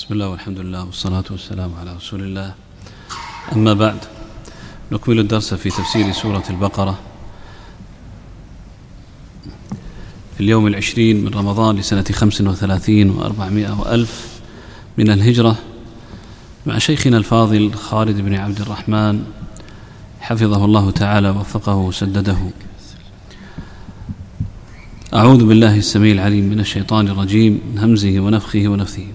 بسم الله والحمد لله والصلاة والسلام على رسول الله أما بعد نكمل الدرس في تفسير سورة البقرة في اليوم العشرين من رمضان لسنة خمس وثلاثين وأربعمائة وألف من الهجرة مع شيخنا الفاضل خالد بن عبد الرحمن حفظه الله تعالى ووفقه وسدده أعوذ بالله السميع العليم من الشيطان الرجيم من همزه ونفخه ونفثه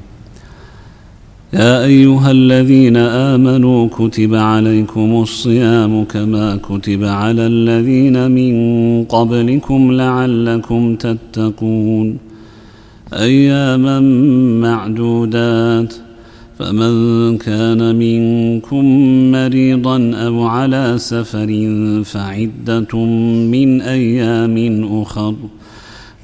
يا أيها الذين آمنوا كتب عليكم الصيام كما كتب على الذين من قبلكم لعلكم تتقون. أياما معدودات. فمن كان منكم مريضا أو على سفر فعدة من أيام أخر.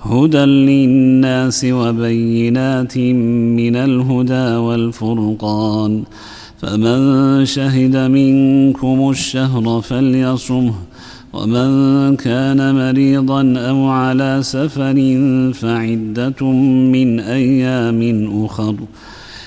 هدى للناس وبينات من الهدى والفرقان. فمن شهد منكم الشهر فليصمه ومن كان مريضا أو على سفر فعدة من أيام أخر.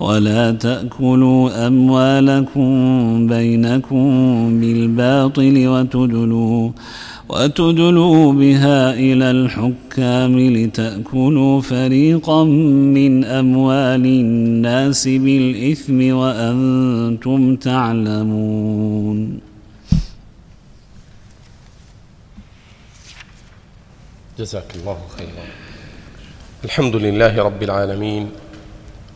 ولا تأكلوا أموالكم بينكم بالباطل وتدلوا وتدلوا بها إلى الحكام لتأكلوا فريقا من أموال الناس بالإثم وأنتم تعلمون. جزاك الله خيرا. الحمد لله رب العالمين.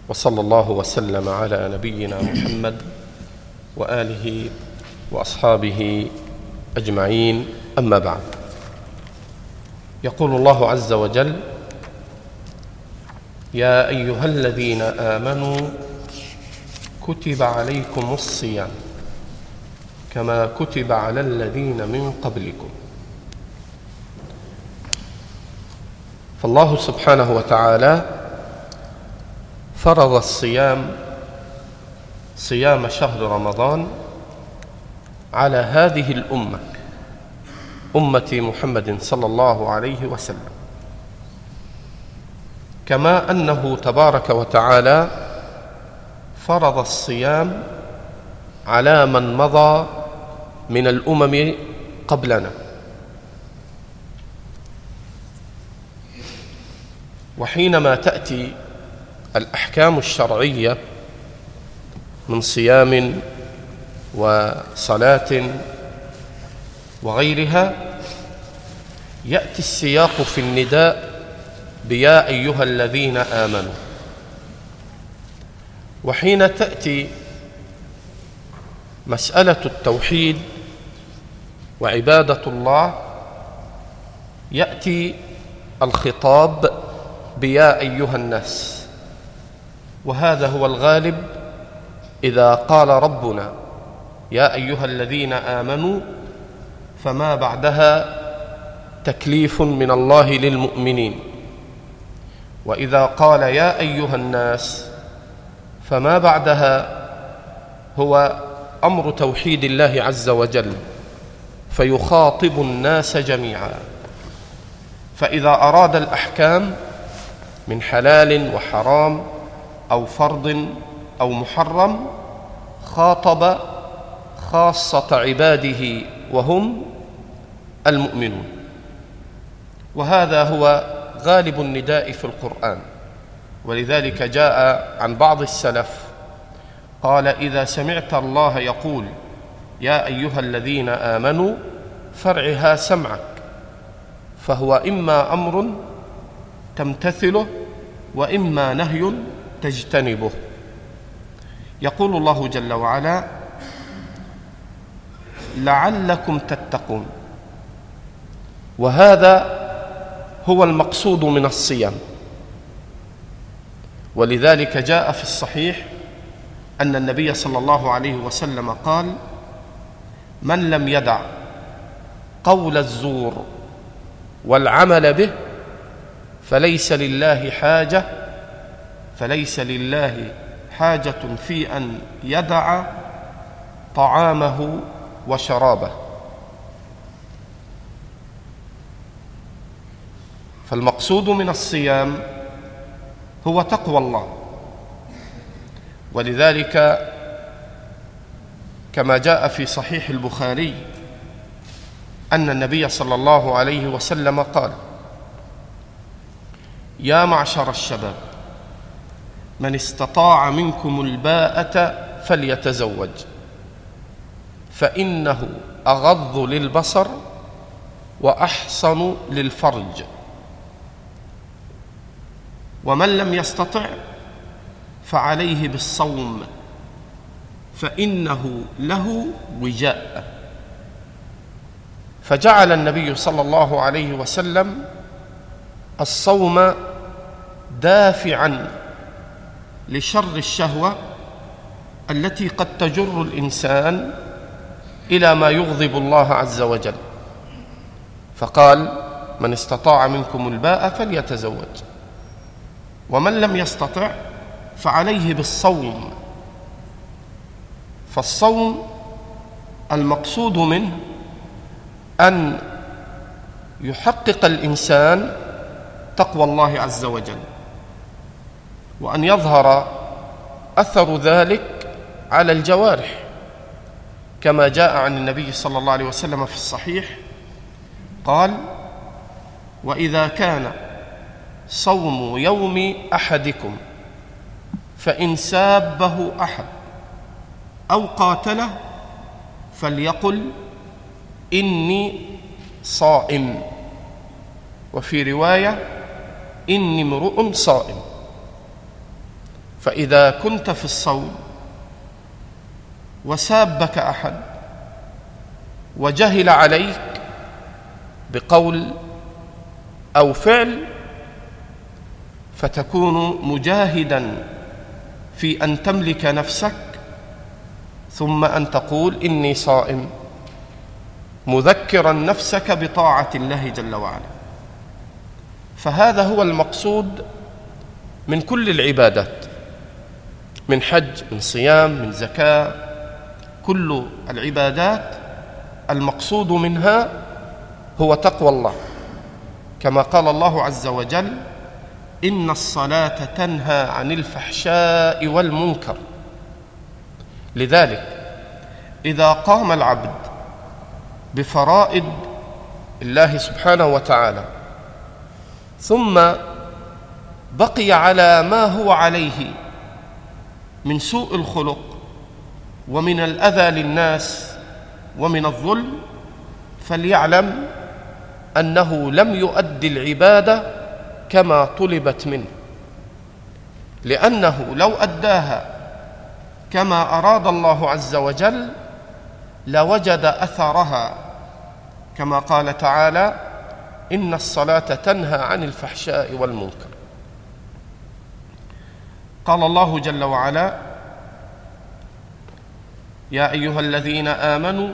وصلى الله وسلم على نبينا محمد وآله وأصحابه أجمعين. أما بعد يقول الله عز وجل يا أيها الذين آمنوا كتب عليكم الصيام كما كتب على الذين من قبلكم. فالله سبحانه وتعالى فرض الصيام صيام شهر رمضان على هذه الأمة أمة محمد صلى الله عليه وسلم. كما أنه تبارك وتعالى فرض الصيام على من مضى من الأمم قبلنا. وحينما تأتي الأحكام الشرعية من صيام وصلاة وغيرها يأتي السياق في النداء بيا أيها الذين آمنوا. وحين تأتي مسألة التوحيد وعبادة الله يأتي الخطاب بيا أيها الناس. وهذا هو الغالب إذا قال ربنا يا أيها الذين آمنوا فما بعدها تكليف من الله للمؤمنين. وإذا قال يا أيها الناس فما بعدها هو أمر توحيد الله عز وجل فيخاطب الناس جميعا. فإذا أراد الأحكام من حلال وحرام أو فرض أو محرم خاطب خاصة عباده وهم المؤمنون. وهذا هو غالب النداء في القرآن. ولذلك جاء عن بعض السلف قال إذا سمعت الله يقول يا أيها الذين آمنوا فرعها سمعك فهو إما أمر تمتثله وإما نهي تجتنبه. يقول الله جل وعلا لعلكم تتقون وهذا هو المقصود من الصيام. ولذلك جاء في الصحيح أن النبي صلى الله عليه وسلم قال من لم يدع قول الزور والعمل به فليس لله حاجة فليس لله حاجة في أن يدع طعامه وشرابه. فالمقصود من الصيام هو تقوى الله. ولذلك كما جاء في صحيح البخاري أن النبي صلى الله عليه وسلم قال يا معشر الشباب من استطاع منكم الباءة فليتزوج. فإنه أغض للبصر وأحصن للفرج. ومن لم يستطع فعليه بالصوم فإنه له وجاء. فجعل النبي صلى الله عليه وسلم الصوم دافعا لشر الشهوة التي قد تجر الإنسان إلى ما يغضب الله عز وجل. فقال من استطاع منكم الباء فليتزوج. ومن لم يستطع فعليه بالصوم. فالصوم المقصود منه أن يحقق الإنسان تقوى الله عز وجل. وأن يظهر أثر ذلك على الجوارح كما جاء عن النبي صلى الله عليه وسلم في الصحيح قال وإذا كان صوم يوم أحدكم فإن سابه أحد أو قاتله فليقل إني صائم وفي رواية إني امرؤ صائم فإذا كنت في الصوم وسابك أحد وجهل عليك بقول أو فعل فتكون مجاهدا في أن تملك نفسك ثم أن تقول إني صائم مذكرا نفسك بطاعة الله جل وعلا. فهذا هو المقصود من كل العبادات. من حج من صيام من زكاة كل العبادات المقصود منها هو تقوى الله. كما قال الله عز وجل إن الصلاة تنهى عن الفحشاء والمنكر. لذلك إذا قام العبد بفرائض الله سبحانه وتعالى ثم بقي على ما هو عليه من سوء الخلق ومن الأذى للناس ومن الظلم فليعلم أنه لم يؤدي العبادة كما طلبت منه لأنه لو أداها كما أراد الله عز وجل لوجد أثرها. كما قال تعالى إن الصلاة تنهى عن الفحشاء والمنكر. قال الله جل وعلا يا أيها الذين آمنوا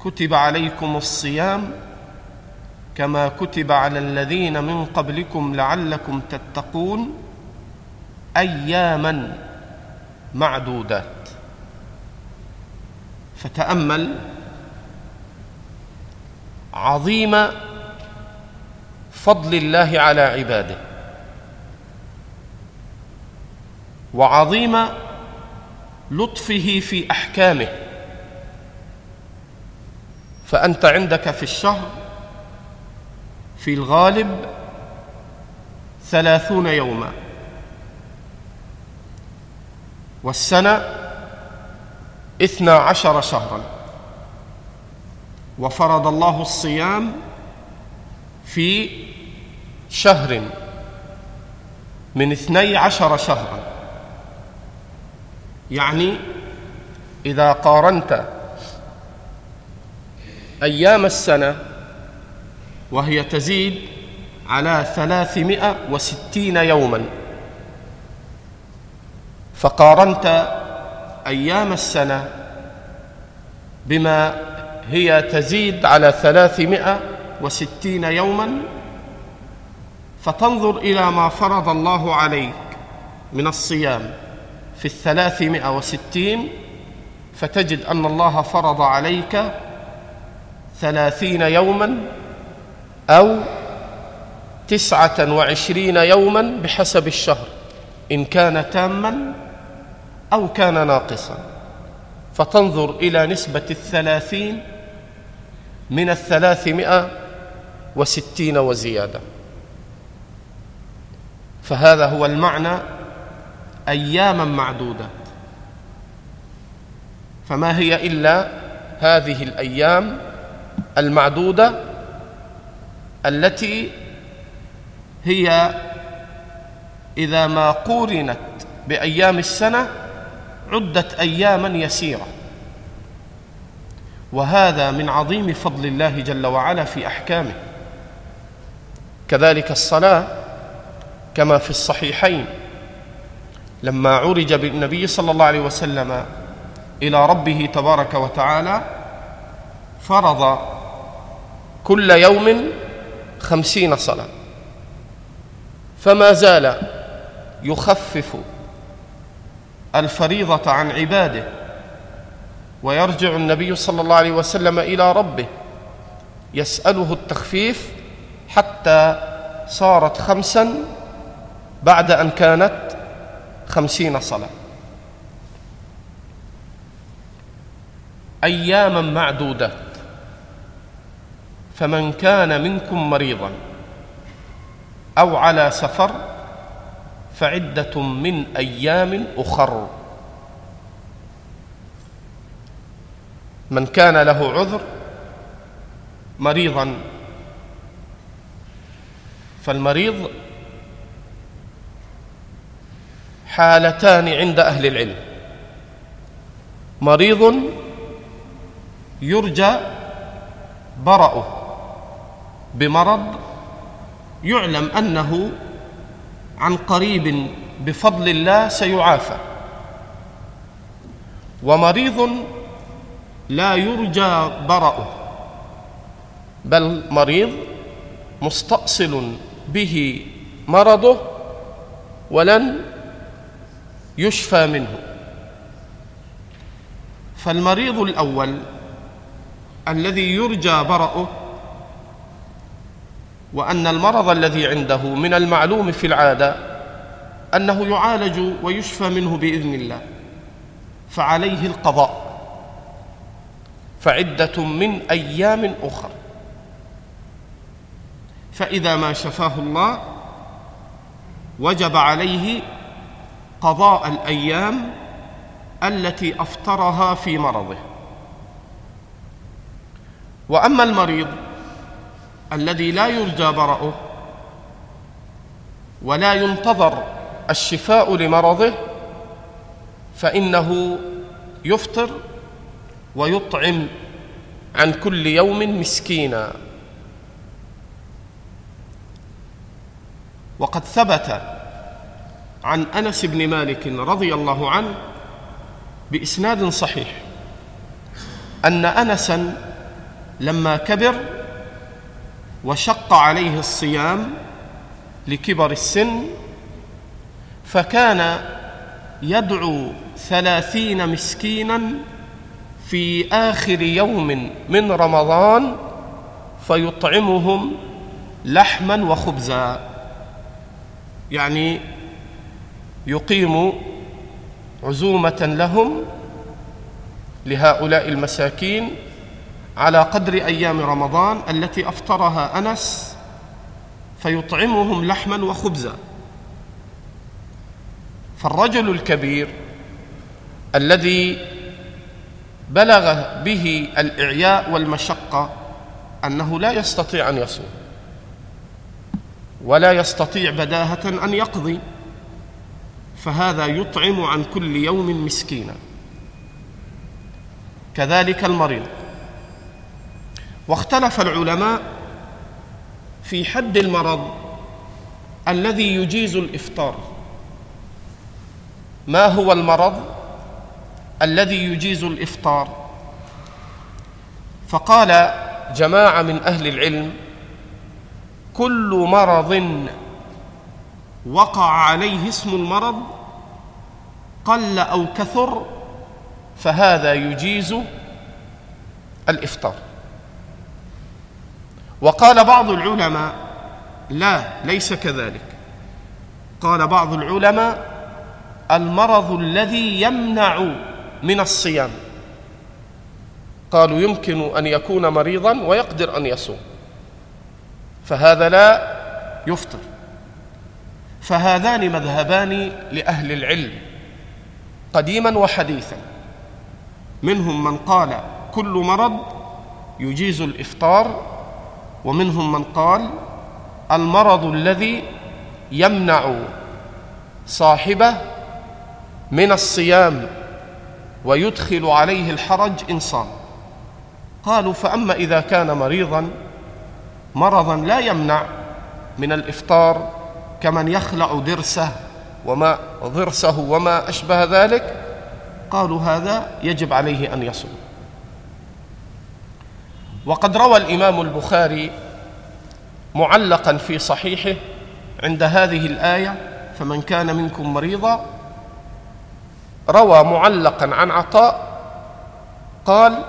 كتب عليكم الصيام كما كتب على الذين من قبلكم لعلكم تتقون اياما معدودات. فتأمل عظيم فضل الله على عباده. وعظيم لطفه في أحكامه. فأنت عندك في الشهر في الغالب ثلاثون يوما. والسنة اثنا عشر شهرا. وفرض الله الصيام في شهر من اثني عشر شهرا. يعني إذا قارنت أيام السنة وهي تزيد على ثلاثمائة وستين يوما فقارنت أيام السنة بما هي تزيد على ثلاثمائة وستين يوما فتنظر إلى ما فرض الله عليك من الصيام. في الثلاثمائة وستين فتجد أن الله فرض عليك ثلاثين يوما أو تسعة وعشرين يوما بحسب الشهر إن كان تاما أو كان ناقصا. فتنظر إلى نسبة الثلاثين من الثلاثمائة وستين وزيادة. فهذا هو المعنى أياما معدودات فما هي إلا هذه الأيام المعدودة التي هي إذا ما قورنت بأيام السنة عدت أياما يسيرة. وهذا من عظيم فضل الله جل وعلا في أحكامه. كذلك الصلاة كما في الصحيحين. لما عرج بالنبي صلى الله عليه وسلم إلى ربه تبارك وتعالى فرض كل يوم خمسين صلاة. فما زال يخفف الفريضة عن عباده ويرجع النبي صلى الله عليه وسلم إلى ربه يسأله التخفيف حتى صارت خمسا بعد أن كانت خمسين صلاة. أياما معدودات فمن كان منكم مريضا أو على سفر فعدة من أيام أخر. من كان له عذر مريضا فالمريض حالتان عند أهل العلم. مريض يرجى برأه بمرض يعلم أنه عن قريب بفضل الله سيعافى. ومريض لا يرجى برأه بل مريض مستأصل به مرضه ولن يشفى منه. فالمريض الأول الذي يرجى برأه وأن المرض الذي عنده من المعلوم في العادة أنه يعالج ويشفى منه بإذن الله فعليه القضاء. فعدة من أيام أخر. فإذا ما شفاه الله وجب عليه قضاء الأيام التي أفطرها في مرضه. وأما المريض الذي لا يرجى برأه ولا ينتظر الشفاء لمرضه فإنه يفطر ويطعم عن كل يوم مسكينا. وقد ثبت عن أنس بن مالك رضي الله عنه بإسناد صحيح. أن انسا لما كبر وشق عليه الصيام لكبر السن فكان يدعو ثلاثين مسكينا في آخر يوم من رمضان فيطعمهم لحما وخبزا. يعني يقيم عزومة لهم لهؤلاء المساكين على قدر أيام رمضان التي أفطرها أنس فيطعمهم لحما وخبزا. فالرجل الكبير الذي بلغ به الإعياء والمشقة أنه لا يستطيع أن يصوم ولا يستطيع بداهة أن يقضي فهذا يطعم عن كل يوم مسكينا. كذلك المريض. واختلف العلماء في حد المرض الذي يجيز الإفطار. ما هو المرض الذي يجيز الإفطار؟ فقال جماعة من أهل العلم كل مرض وقع عليه اسم المرض قل أو كثر فهذا يجيز الإفطار. وقال بعض العلماء لا ليس كذلك. قال بعض العلماء المرض الذي يمنع من الصيام. قالوا يمكن أن يكون مريضا ويقدر أن يصوم فهذا لا يفطر. فهذان مذهبان لأهل العلم قديما وحديثا. منهم من قال كل مرض يجيز الإفطار ومنهم من قال المرض الذي يمنع صاحبه من الصيام ويدخل عليه الحرج إن صام. قالوا فأما إذا كان مريضا مرضا لا يمنع من الإفطار كمن يخلع ضرسه وما ضرسه وما أشبه ذلك؟ قالوا هذا يجب عليه أن يصوم. وقد روى الإمام البخاري معلقا في صحيحه عند هذه الآية فمن كان منكم مريضا روى معلقا عن عطاء قال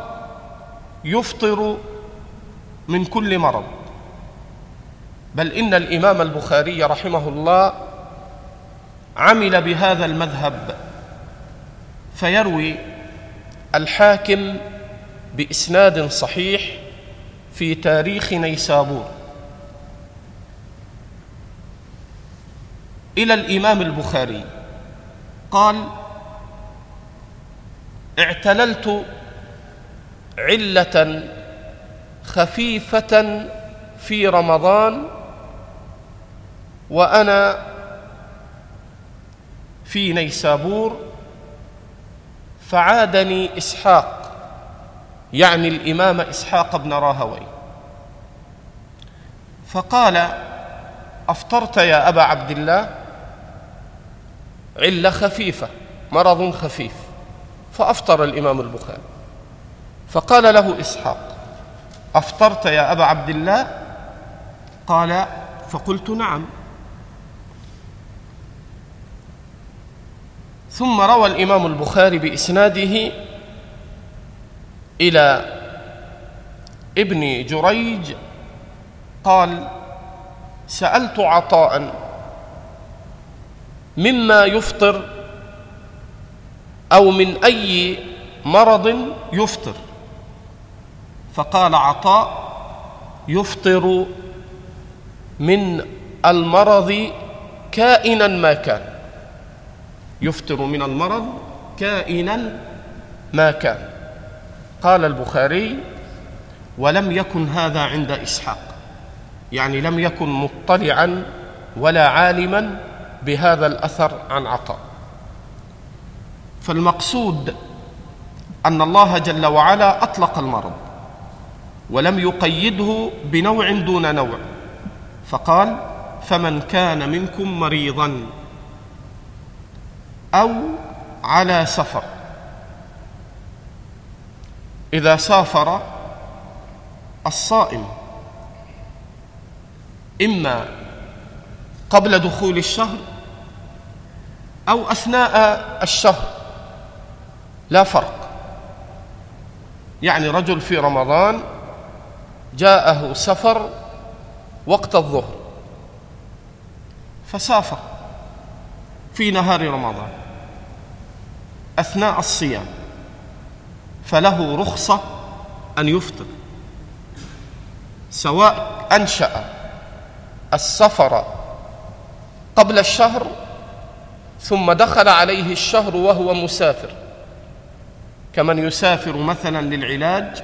يفطر من كل مرض. بل إن الإمام البخاري رحمه الله عمل بهذا المذهب. فيروي الحاكم بإسناد صحيح في تاريخ نيسابور. إلى الإمام البخاري قال اعتللت علة خفيفة في رمضان وأنا في نيسابور فعادني إسحاق يعني الإمام إسحاق بن راهوي. فقال أفطرت يا أبا عبد الله علة خفيفة مرض خفيف. فأفطر الإمام البخاري. فقال له إسحاق أفطرت يا أبا عبد الله؟ قال فقلت نعم. ثم روى الإمام البخاري بإسناده إلى ابن جريج قال سألت عطاء مما يفطر أو من أي مرض يفطر. فقال عطاء يفطر من المرض كائنا ما كان. يفطر من المرض كائنا ما كان. قال البخاري ولم يكن هذا عند إسحاق. يعني لم يكن مطلعا ولا عالما بهذا الأثر عن عطاء. فالمقصود أن الله جل وعلا أطلق المرض ولم يقيده بنوع دون نوع. فقال فمن كان منكم مريضا. أو على سفر. إذا سافر الصائم إما قبل دخول الشهر أو أثناء الشهر لا فرق. يعني رجل في رمضان جاءه سفر وقت الظهر فسافر في نهار رمضان. أثناء الصيام. فله رخصة أن يفطر. سواء أنشأ السفر قبل الشهر ثم دخل عليه الشهر وهو مسافر. كمن يسافر مثلا للعلاج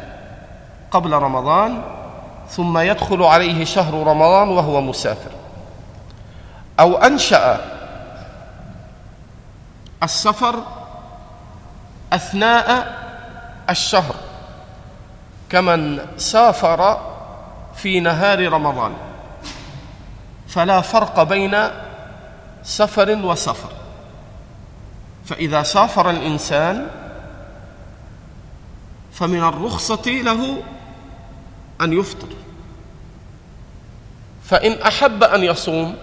قبل رمضان ثم يدخل عليه شهر رمضان وهو مسافر. أو أنشأ السفر أثناء الشهر كمن سافر في نهار رمضان. فلا فرق بين سفر وسفر. فإذا سافر الإنسان فمن الرخصة له أن يفطر. فإن أحب أن يصوم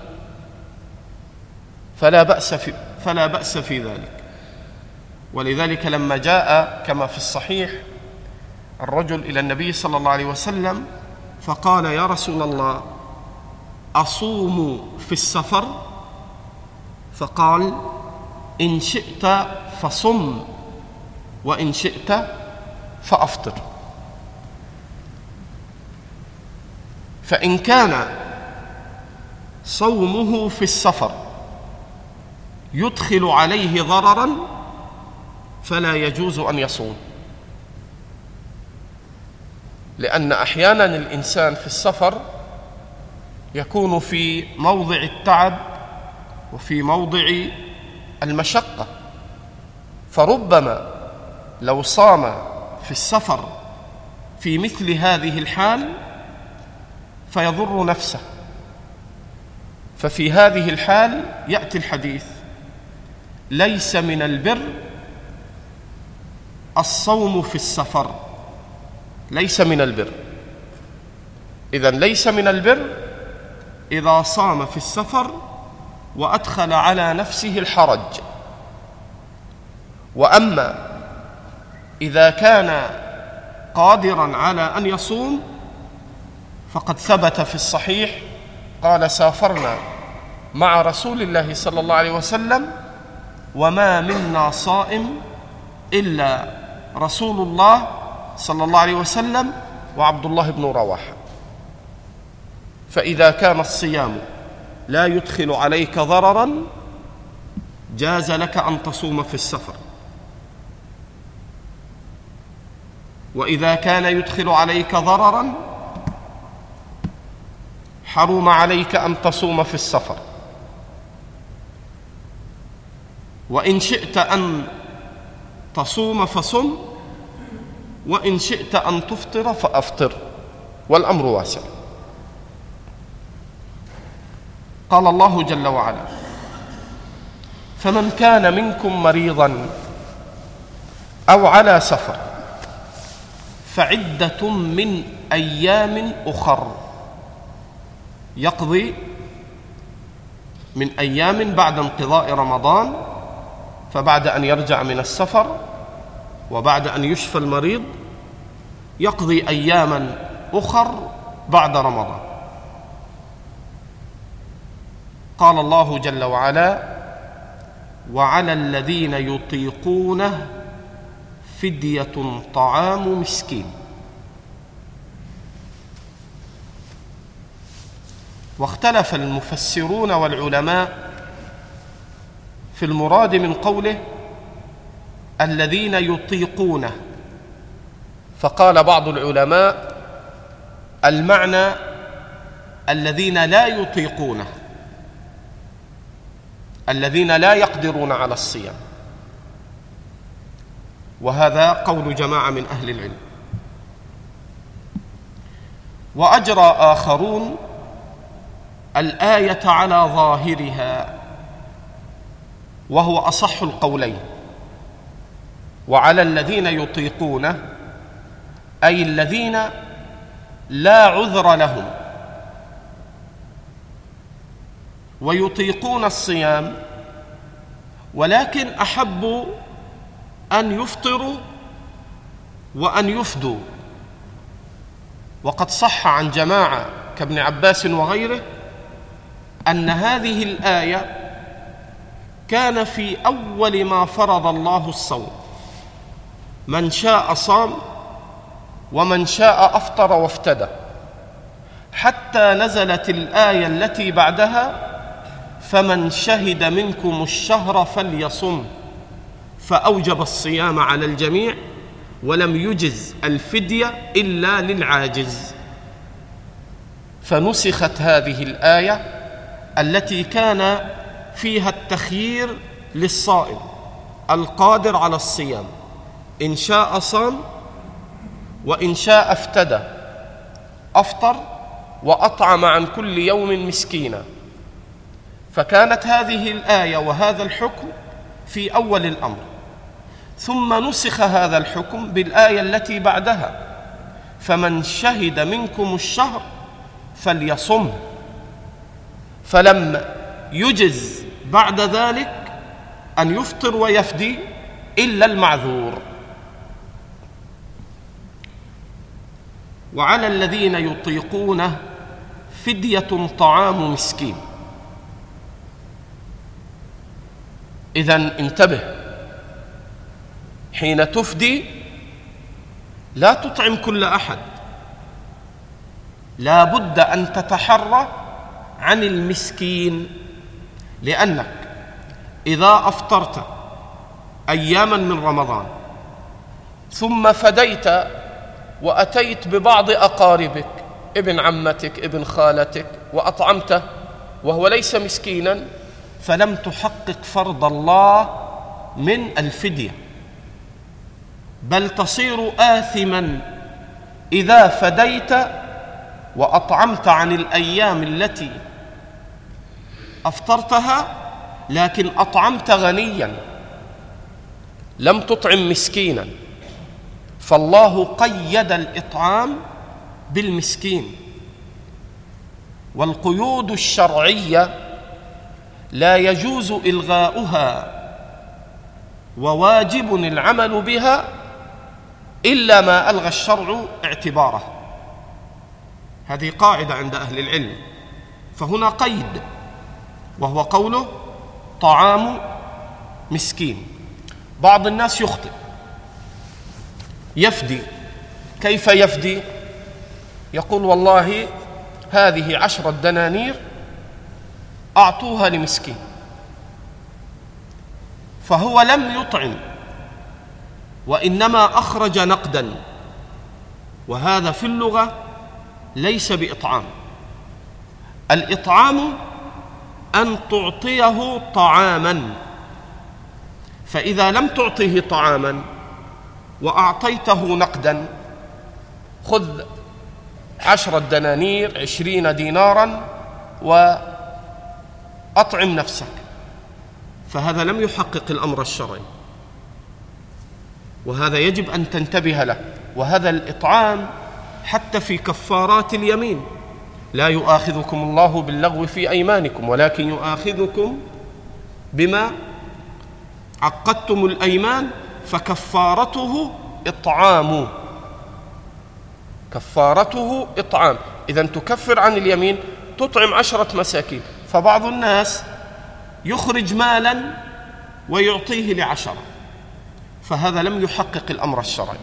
فلا بأس في فلا بأس في ذلك. ولذلك لما جاء كما في الصحيح الرجل إلى النبي صلى الله عليه وسلم فقال يا رسول الله أصوم في السفر؟ فقال إن شئت فصم وإن شئت فأفطر. فإن كان صومه في السفر يدخل عليه ضررا فلا يجوز أن يصوم. لأن أحيانا الإنسان في السفر يكون في موضع التعب وفي موضع المشقة. فربما لو صام في السفر في مثل هذه الحال فيضر نفسه. ففي هذه الحال يأتي الحديث ليس من البر الصوم في السفر. ليس من البر. اذا ليس من البر إذا صام في السفر وأدخل على نفسه الحرج. وأما إذا كان قادرا على أن يصوم فقد ثبت في الصحيح قال سافرنا مع رسول الله صلى الله عليه وسلم وما منا صائم إلا رسول الله صلى الله عليه وسلم وعبد الله بن رواحه فاذا كان الصيام لا يدخل عليك ضررا جاز لك ان تصوم في السفر واذا كان يدخل عليك ضررا حرم عليك ان تصوم في السفر وان شئت ان تصوم فصم وإن شئت أن تفطر فأفطر والأمر واسع. قال الله جل وعلا فمن كان منكم مريضا أو على سفر فعدة من أيام أخر. يقضي من أيام بعد انقضاء رمضان فبعد أن يرجع من السفر وبعد أن يشفى المريض يقضي أياما أخر بعد رمضان. قال الله جل وعلا وعلى الذين يطيقونه فدية طعام مسكين. واختلف المفسرون والعلماء في المراد من قوله الذين يطيقونه. فقال بعض العلماء المعنى الذين لا وهذا قول جماعة من أهل العلم. وأجرى آخرون الآية على ظاهرها وهو أصح القولين. وعلى الذين يطيقونه أي الذين لا عذر لهم. ويطيقون الصيام ولكن احبوا أن يفطروا وأن يفدوا. وقد صح عن جماعة كابن عباس وغيره أن هذه الآية كان في أول ما فرض الله الصوم. من شاء صام ومن شاء أفطر وافتدى. حتى نزلت الآية التي بعدها فمن شهد منكم الشهر فليصم. فأوجب الصيام على الجميع ولم يجز الفدية إلا للعاجز. فنسخت هذه الآية التي كان فيها التخيير للصائم القادر على الصيام. إن شاء صام وإن شاء افتدى. أفطر وأطعم عن كل يوم مسكينا. فكانت هذه الآية وهذا الحكم في أول الأمر. ثم نسخ هذا الحكم بالآية التي بعدها. فمن شهد منكم الشهر فليصم. فلم يجز بعد ذلك أن يفطر ويفدي إلا المعذور. وعلى الذين يطيقونه فدية طعام مسكين. اذا انتبه. حين تفدي لا تطعم كل أحد. لا بد أن تتحرى عن المسكين لأنك إذا أفطرت أياما من رمضان ثم فديت وأتيت ببعض أقاربك ابن عمتك ابن خالتك وأطعمته وهو ليس مسكينا. فلم تحقق فرض الله من الفدية بل تصير اثما إذا فديت وأطعمت عن الأيام التي أفطرتها لكن أطعمت غنيا. لم تطعم مسكينا. فالله قيد الإطعام بالمسكين. والقيود الشرعية لا يجوز إلغاؤها وواجب العمل بها إلا ما ألغى الشرع اعتباره. هذه قاعدة عند أهل العلم. فهنا قيد وهو قوله طعام مسكين. بعض الناس يخطئ. يفدي. كيف يفدي؟ يقول والله هذه عشرة دنانير أعطوها لمسكين. فهو لم يطعم وإنما أخرج نقدا. وهذا في اللغة ليس بإطعام. الإطعام أن تعطيه طعاما. فإذا لم تعطه طعاما وأعطيته نقدا. خذ عشرة دنانير عشرين دينارا وأطعم نفسك. فهذا لم يحقق الأمر الشرعي. وهذا يجب أن تنتبه له. وهذا الإطعام حتى في كفارات اليمين. لا يؤاخذكم الله باللغو في أيمانكم ولكن يؤاخذكم بما عقدتم الأيمان فكفارته إطعام. كفارته إطعام. إذا تكفر عن اليمين تطعم عشرة مساكين. فبعض الناس يخرج مالا ويعطيه لعشرة. فهذا لم يحقق الأمر الشرعي.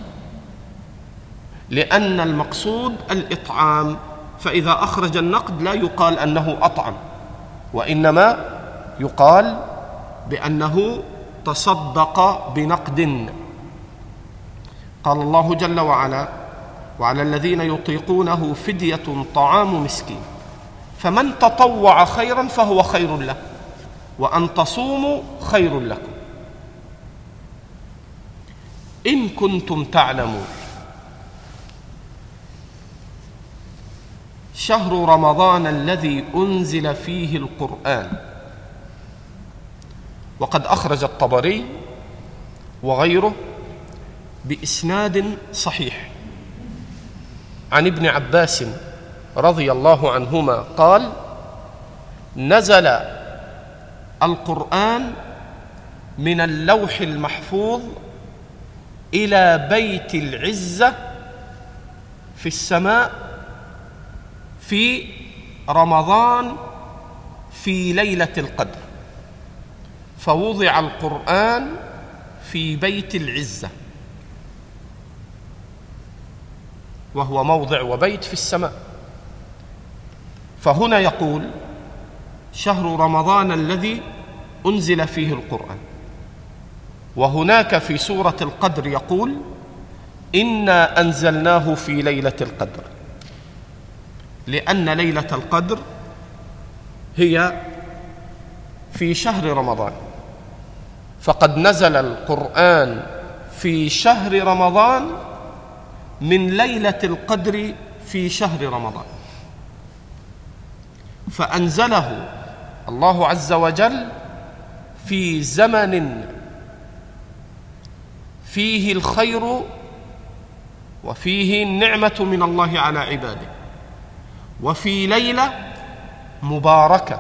لأن المقصود الإطعام فإذا أخرج النقد لا يقال أنه أطعم وإنما يقال بأنه تصدق بنقد. قال الله جل وعلا وعلى الذين يطيقونه فدية طعام مسكين فمن تطوع خيرا فهو خير له وأن تصوموا خير لكم. إن كنتم تعلمون. شهر رمضان الذي أنزل فيه القرآن وقد أخرج الطبري وغيره بإسناد صحيح. عن ابن عباس رضي الله عنهما قال نزل القرآن من اللوح المحفوظ إلى بيت العزة في السماء في رمضان في ليلة القدر. فوضع القرآن في بيت العزة. وهو موضع وبيت في السماء. فهنا يقول شهر رمضان الذي أنزل فيه القرآن. وهناك في سورة القدر يقول إنا أنزلناه في ليلة القدر. لأن ليلة القدر هي في شهر رمضان. فقد نزل القرآن في شهر رمضان من ليلة القدر في شهر رمضان. فأنزله الله عز وجل في زمن فيه الخير وفيه النعمة من الله على عباده. وفي ليلة مباركة.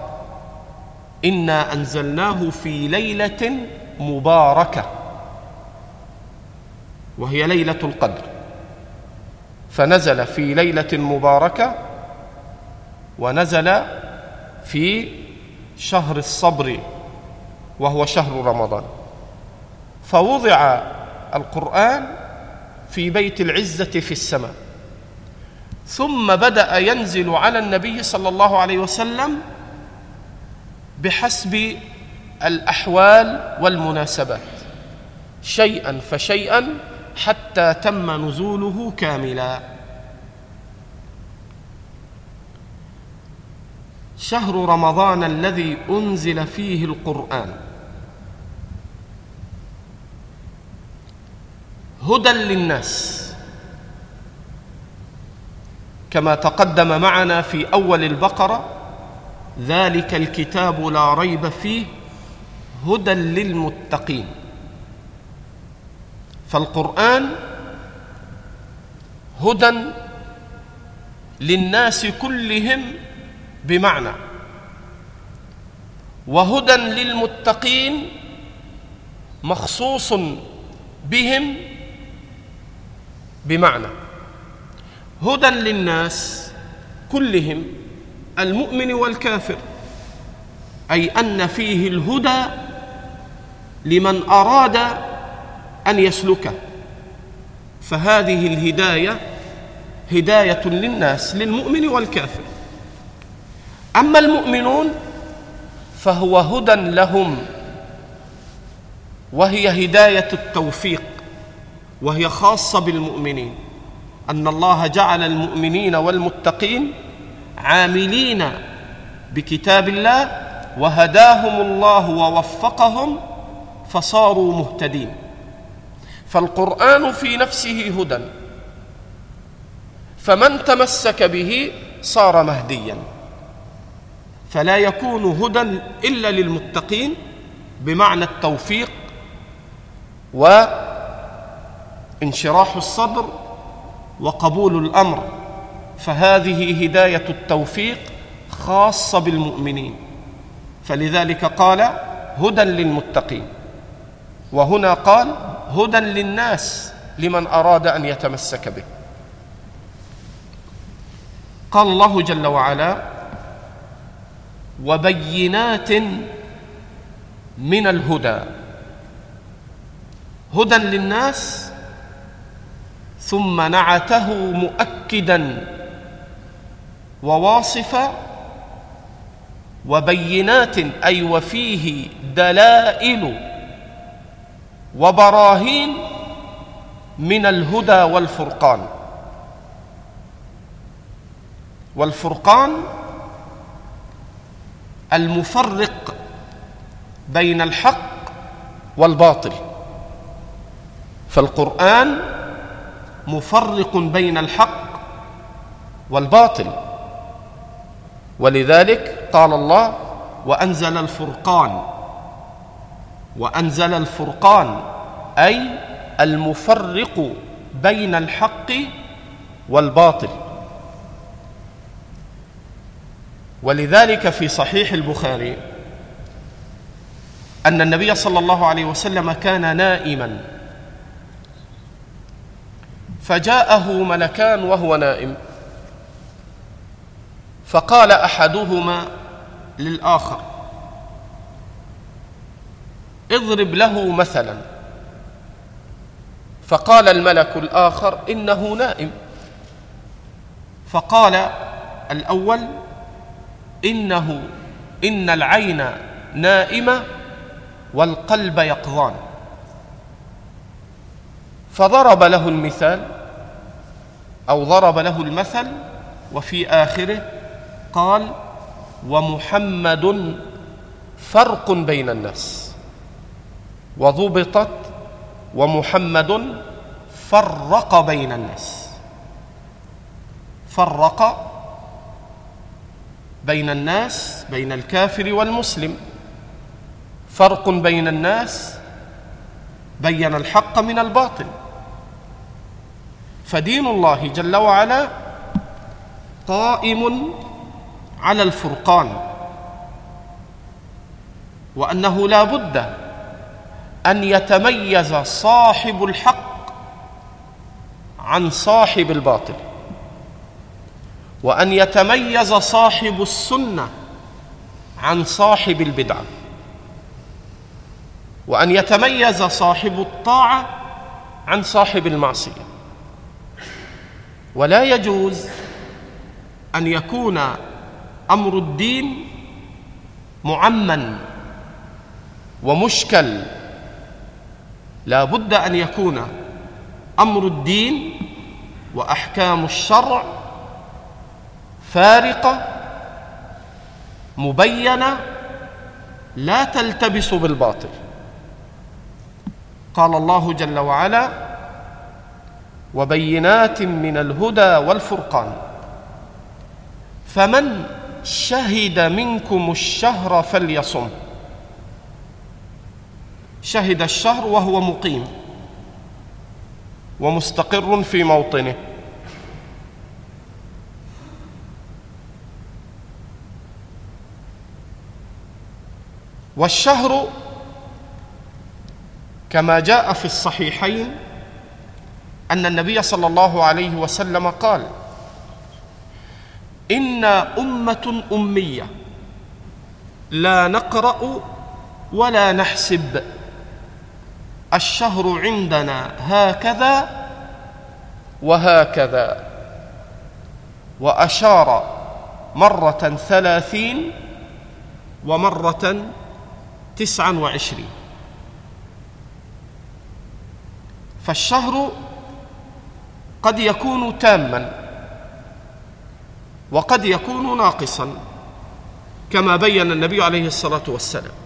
إنا أنزلناه في ليلة مباركة. وهي ليلة القدر. فنزل في ليلة مباركة ونزل في شهر الصبر وهو شهر رمضان. فوضع القرآن في بيت العزة في السماء. ثم بدأ ينزل على النبي صلى الله عليه وسلم بحسب الأحوال والمناسبات شيئا فشيئا حتى تم نزوله كاملا. شهر رمضان الذي أنزل فيه القرآن. هدى للناس. كما تقدم معنا في أول البقرة ذلك الكتاب لا ريب فيه هدى للمتقين. فالقرآن هدى للناس كلهم بمعنى وهدى للمتقين مخصوص بهم بمعنى. هدى للناس كلهم المؤمن والكافر أي أن فيه الهدى لمن أراد أن يسلكه فهذه الهداية هداية للناس للمؤمن والكافر. أما المؤمنون فهو هدى لهم وهي هداية التوفيق وهي خاصة بالمؤمنين. أن الله جعل المؤمنين والمتقين عاملين بكتاب الله وهداهم الله ووفقهم فصاروا مهتدين. فالقرآن في نفسه هدى. فمن تمسك به صار مهديا. فلا يكون هدى إلا للمتقين بمعنى التوفيق وانشراح الصدر وقبول الأمر. فهذه هداية التوفيق خاصة بالمؤمنين. فلذلك قال هدى للمتقين. وهنا قال هدى للناس لمن أراد أن يتمسك به. قال الله جل وعلا وبينات من الهدى. هدى للناس ثم نعته مؤكدا وواصفا وبينات أي وفيه دلائل وبراهين من الهدى والفرقان. والفرقان المفرق بين الحق والباطل. فالقرآن مفرق بين الحق والباطل. ولذلك قال الله وأنزل الفرقان وأنزل الفرقان أي المفرق بين الحق والباطل. ولذلك في صحيح البخاري أن النبي صلى الله عليه وسلم كان نائما. فجاءه ملكان وهو نائم. فقال أحدهما للآخر اضرب له مثلا. فقال الملك الآخر إنه نائم. فقال الأول إنه إن العين نائمة والقلب يقظان. فضرب له المثال أو ضرب له المثل وفي آخره قال ومحمد فرق بين الناس. وضبطت ومحمد فرق بين الناس. فرق بين الناس بين الكافر والمسلم. فرق بين الناس بين الحق من الباطل. فدين الله جل وعلا قائم على الفرقان وأنه لا بد أن يتميز صاحب الحق عن صاحب الباطل. وأن يتميز صاحب السنة عن صاحب البدعة. وأن يتميز صاحب الطاعة عن صاحب المعصية. ولا يجوز أن يكون أمر الدين معمن ومشكل لا بد أن يكون أمر الدين وأحكام الشرع فارقة مبينة لا تلتبس بالباطل. قال الله جل وعلا وبينات من الهدى والفرقان فمن شهد منكم الشهر فليصم. شهد الشهر وهو مقيم ومستقر في موطنه. والشهر كما جاء في الصحيحين أن النبي صلى الله عليه وسلم قال أنا أمة أمية لا نقرأ ولا نحسب. الشهر عندنا هكذا وهكذا. وأشار مرة ثلاثين ومرة تسعا وعشرين. فالشهر قد يكون تاما وقد يكون ناقصا كما بين النبي عليه الصلاة والسلام.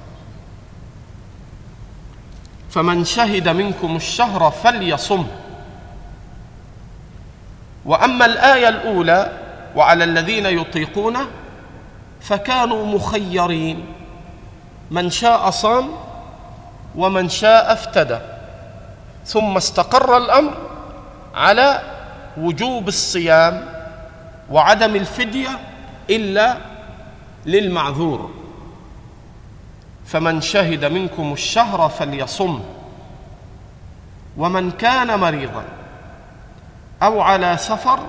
فمن شهد منكم الشهر فليصم. وأما الآية الأولى وعلى الذين يطيقونه فكانوا مخيرين. من شاء صام ومن شاء افتدى. ثم استقر الأمر على وجوب الصيام وعدم الفدية إلا للمعذور. فمن شهد منكم الشهر فليصم ومن كان مريضا أو على سفر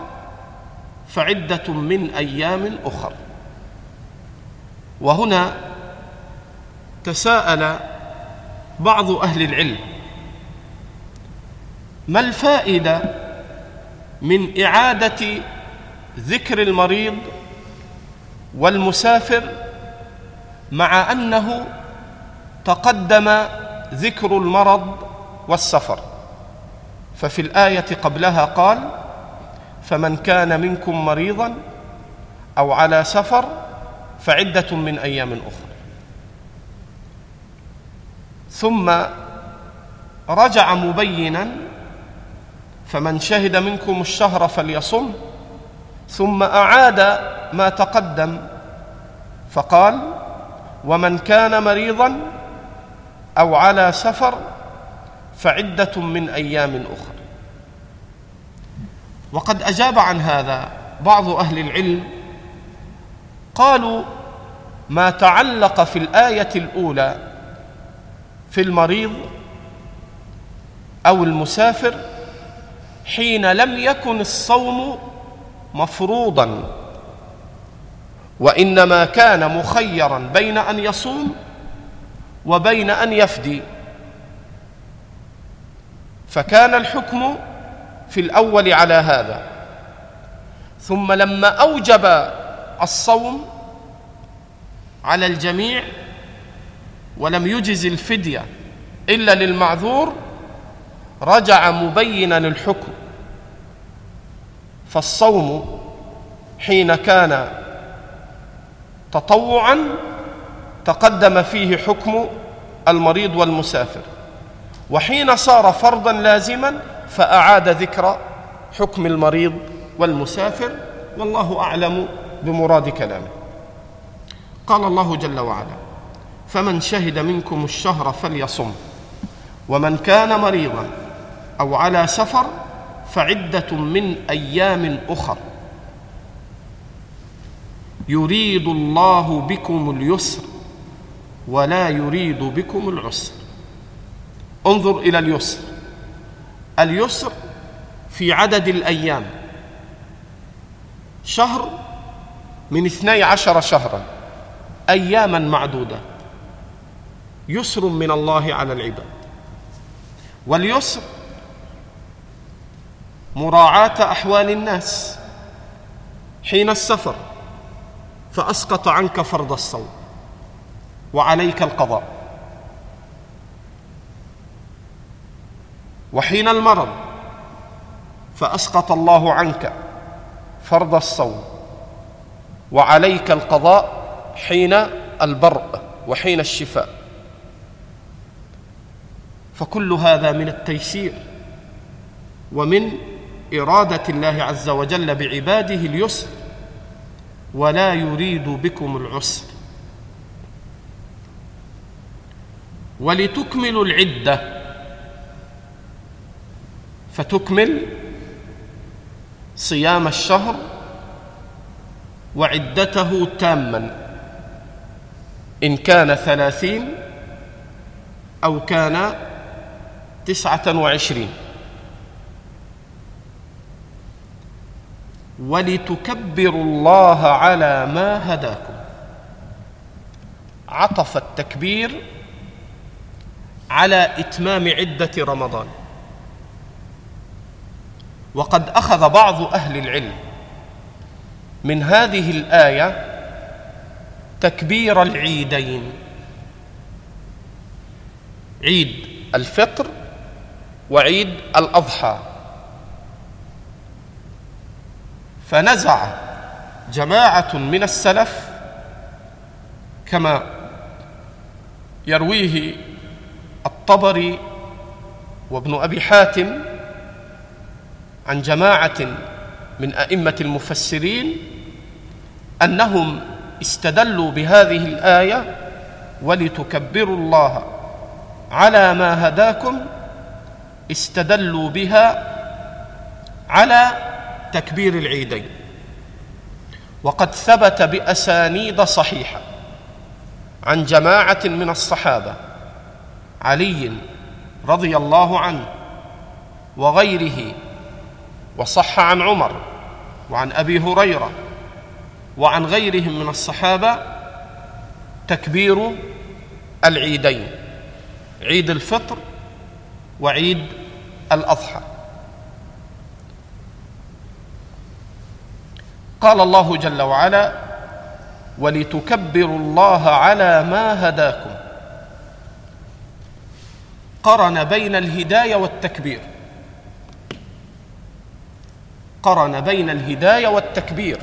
فعدة من أيام أخر. وهنا تساءل بعض أهل العلم ما الفائدة من إعادة ذكر المريض والمسافر مع أنه تقدم ذكر المرض والسفر. ففي الآية قبلها قال فمن كان منكم مريضا أو على سفر فعدة من أيام أخرى. ثم رجع مبينا فمن شهد منكم الشهر فليصم. ثم أعاد ما تقدم فقال ومن كان مريضا أو على سفر فعدة من أيام اخر وقد أجاب عن هذا بعض أهل العلم قالوا ما تعلق في الآية الأولى في المريض أو المسافر حين لم يكن الصوم مفروضا وإنما كان مخيرا بين أن يصوم وبين أن يفدي. فكان الحكم في الأول على هذا. ثم لما أوجب الصوم على الجميع ولم يجز الفدية إلا للمعذور رجع مبينا الحكم فالصوم حين كان تطوعا تقدم فيه حكم المريض والمسافر. وحين صار فرضا لازما فأعاد ذكر حكم المريض والمسافر والله أعلم بمراد كلامه. قال الله جل وعلا فمن شهد منكم الشهر فليصم ومن كان مريضا أو على سفر فعدة من أيام أخر. يريد الله بكم اليسر. ولا يريد بكم العسر. انظر إلى اليسر. اليسر في عدد الأيام. شهر من اثني عشر شهرا. أياما معدودة. يسر من الله على العباد. واليسر مراعاة أحوال الناس. حين السفر فأسقط عنك فرض الصوم. وعليك القضاء. وحين المرض فأسقط الله عنك فرض الصوم وعليك القضاء حين البرء وحين الشفاء. فكل هذا من التيسير ومن إرادة الله عز وجل بعباده اليسر ولا يريد بكم العسر. ولتكملوا العدة. فتكمل صيام الشهر وعدته تاما. إن كان ثلاثين أو كان تسعة وعشرين. ولتكبروا الله على ما هداكم. عطف التكبير على إتمام عدة رمضان. وقد أخذ بعض أهل العلم من هذه الآية تكبير العيدين. عيد الفطر وعيد الأضحى. فنزع جماعة من السلف كما يرويه الطبري وابن أبي حاتم عن جماعة من أئمة المفسرين أنهم استدلوا بهذه الآية ولتكبروا الله على ما هداكم استدلوا بها على تكبير العيدين. وقد ثبت بأسانيد صحيحة عن جماعة من الصحابة علي رضي الله عنه وغيره وصح عن عمر وعن أبي هريرة وعن غيرهم من الصحابة تكبير العيدين عيد الفطر وعيد الأضحى. قال الله جل وعلا ولتكبروا الله على ما هداكم قرن بين الهداية والتكبير. قرن بين الهداية والتكبير.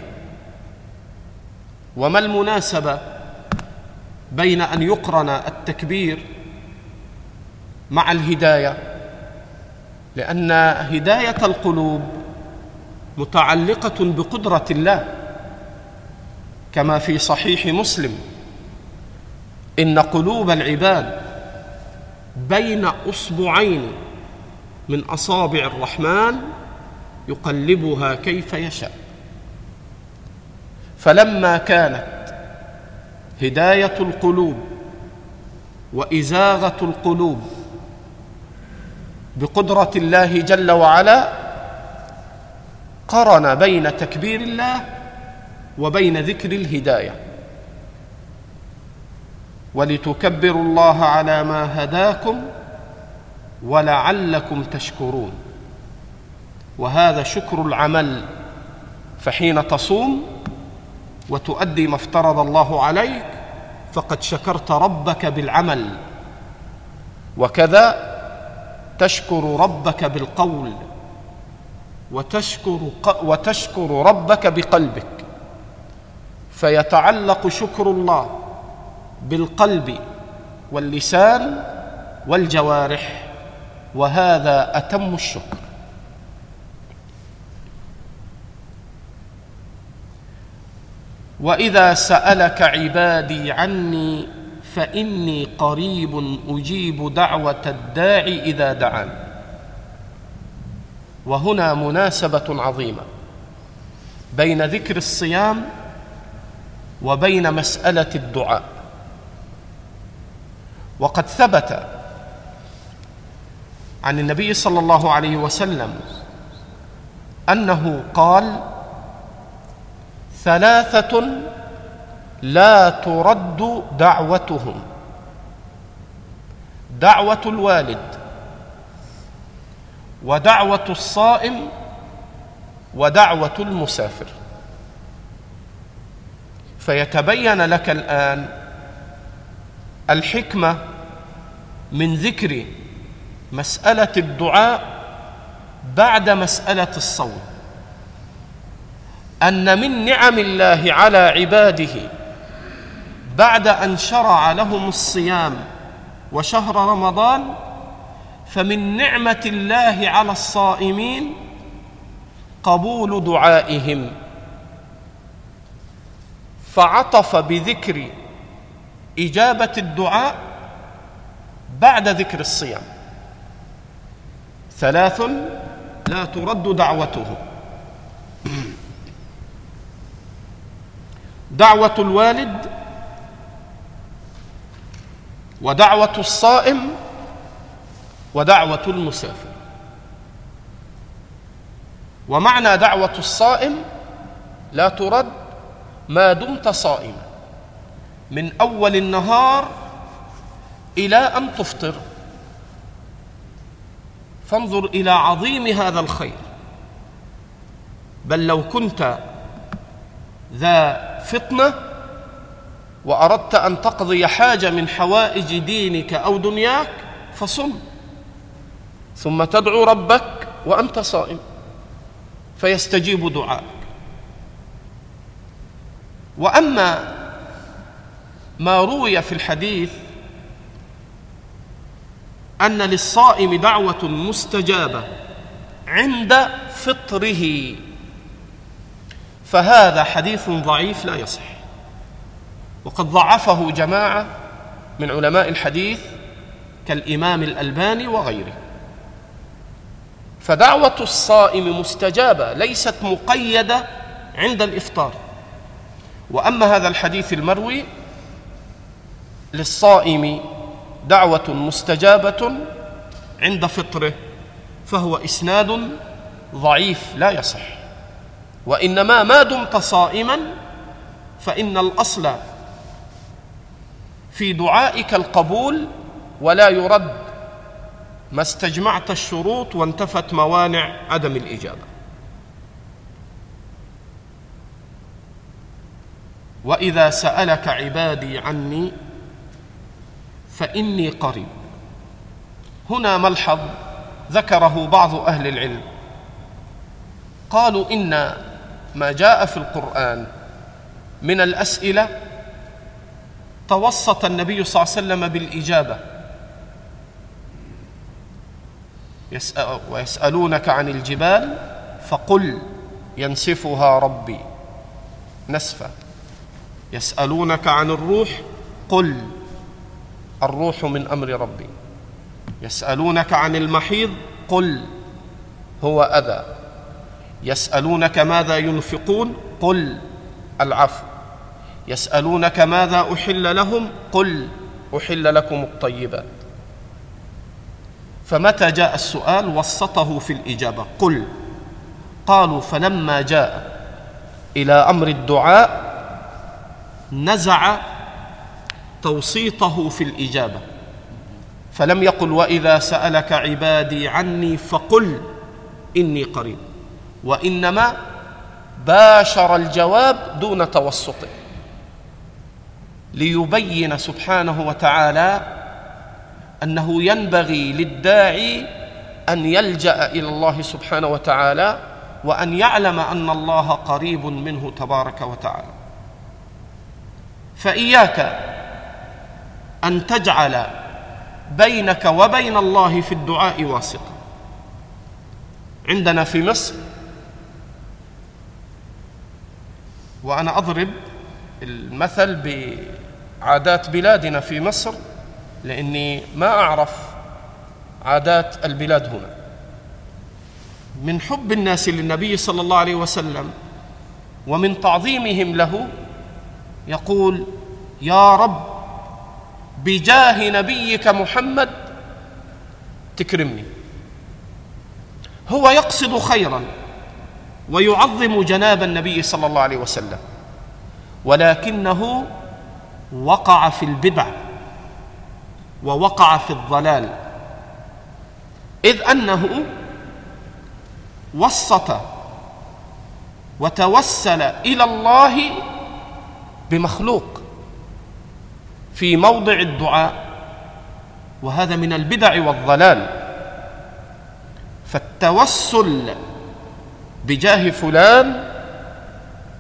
وما المناسبة بين أن يقرن التكبير مع الهداية؟ لأن هداية القلوب متعلقة بقدرة الله كما في صحيح مسلم. إن قلوب العباد بين أصبعين من أصابع الرحمن يقلبها كيف يشاء. فلما كانت هداية القلوب وإزاغة القلوب بقدرة الله جل وعلا قرن بين تكبير الله وبين ذكر الهداية. ولتكبروا الله على ما هداكم ولعلكم تشكرون. وهذا شكر العمل. فحين تصوم وتؤدي ما افترض الله عليك فقد شكرت ربك بالعمل. وكذا تشكر ربك بالقول وتشكر وتشكر ربك بقلبك. فيتعلق شكر الله بالقلب واللسان والجوارح وهذا أتم الشكر. وإذا سألك عبادي عني فإني قريب أجيب دعوة الداعي إذا دعان. وهنا مناسبة عظيمة بين ذكر الصيام وبين مسألة الدعاء. وقد ثبت عن النبي صلى الله عليه وسلم أنه قال ثلاثة لا ترد دعوتهم. دعوة الوالد ودعوة الصائم ودعوة المسافر. فيتبين لك الآن الحكمة من ذكر مسألة الدعاء بعد مسألة الصوم. أن من نعم الله على عباده بعد أن شرع لهم الصيام وشهر رمضان فمن نعمة الله على الصائمين قبول دعائهم. فعطف بذكر إجابة الدعاء بعد ذكر الصيام. ثلاث لا ترد دعوته. دعوة الوالد ودعوة الصائم ودعوة المسافر. ومعنى دعوة الصائم لا ترد ما دمت صائما. من أول النهار إلى أن تفطر. فانظر إلى عظيم هذا الخير. بل لو كنت ذا فطنة وأردت أن تقضي حاجة من حوائج دينك أو دنياك فصم. ثم تدعو ربك وأنت صائم. فيستجيب دعائك وأما ما روي في الحديث أن للصائم دعوة مستجابة عند فطره. فهذا حديث ضعيف لا يصح. وقد ضعفه جماعة من علماء الحديث كالإمام الألباني وغيره. فدعوة الصائم مستجابة ليست مقيدة عند الإفطار. وأما هذا الحديث المروي للصائم دعوة مستجابة عند فطره فهو إسناد ضعيف لا يصح. وإنما ما دمت صائما فإن الأصل في دعائك القبول ولا يرد ما استجمعت الشروط وانتفت موانع عدم الإجابة. وإذا سألك عبادي عني فإني قريب. هنا ملحظ ذكره بعض أهل العلم. قالوا إن ما جاء في القرآن من الأسئلة توسط النبي صلى الله عليه وسلم بالإجابة. ويسألونك عن الجبال فقل ينسفها ربي. نسفا يسألونك عن الروح قل الروح من أمر ربي. يسألونك عن المحيض قل هو أذى. يسألونك ماذا ينفقون قل العفو. يسألونك ماذا أحل لهم قل أحل لكم الطيبات. فمتى جاء السؤال؟ وسطه في الإجابة قل. قالوا فلما جاء إلى أمر الدعاء نزع توسيطه في الإجابة. فلم يقل وإذا سألك عبادي عني فقل إني قريب. وإنما باشر الجواب دون توسط. ليبين سبحانه وتعالى أنه ينبغي للداعي أن يلجأ إلى الله سبحانه وتعالى وأن يعلم أن الله قريب منه تبارك وتعالى. فإياك أن تجعل بينك وبين الله في الدعاء واسطة. عندنا في مصر وأنا أضرب المثل بعادات بلادنا في مصر لأني ما أعرف عادات البلاد هنا. من حب الناس للنبي صلى الله عليه وسلم ومن تعظيمهم له يقول يا رب بجاه نبيك محمد تكرمني. هو يقصد خيرا ويعظم جناب النبي صلى الله عليه وسلم ولكنه وقع في البدع ووقع في الضلال إذ أنه وسط وتوسل إلى الله بمخلوق. في موضع الدعاء وهذا من البدع والضلال. فالتوسل بجاه فلان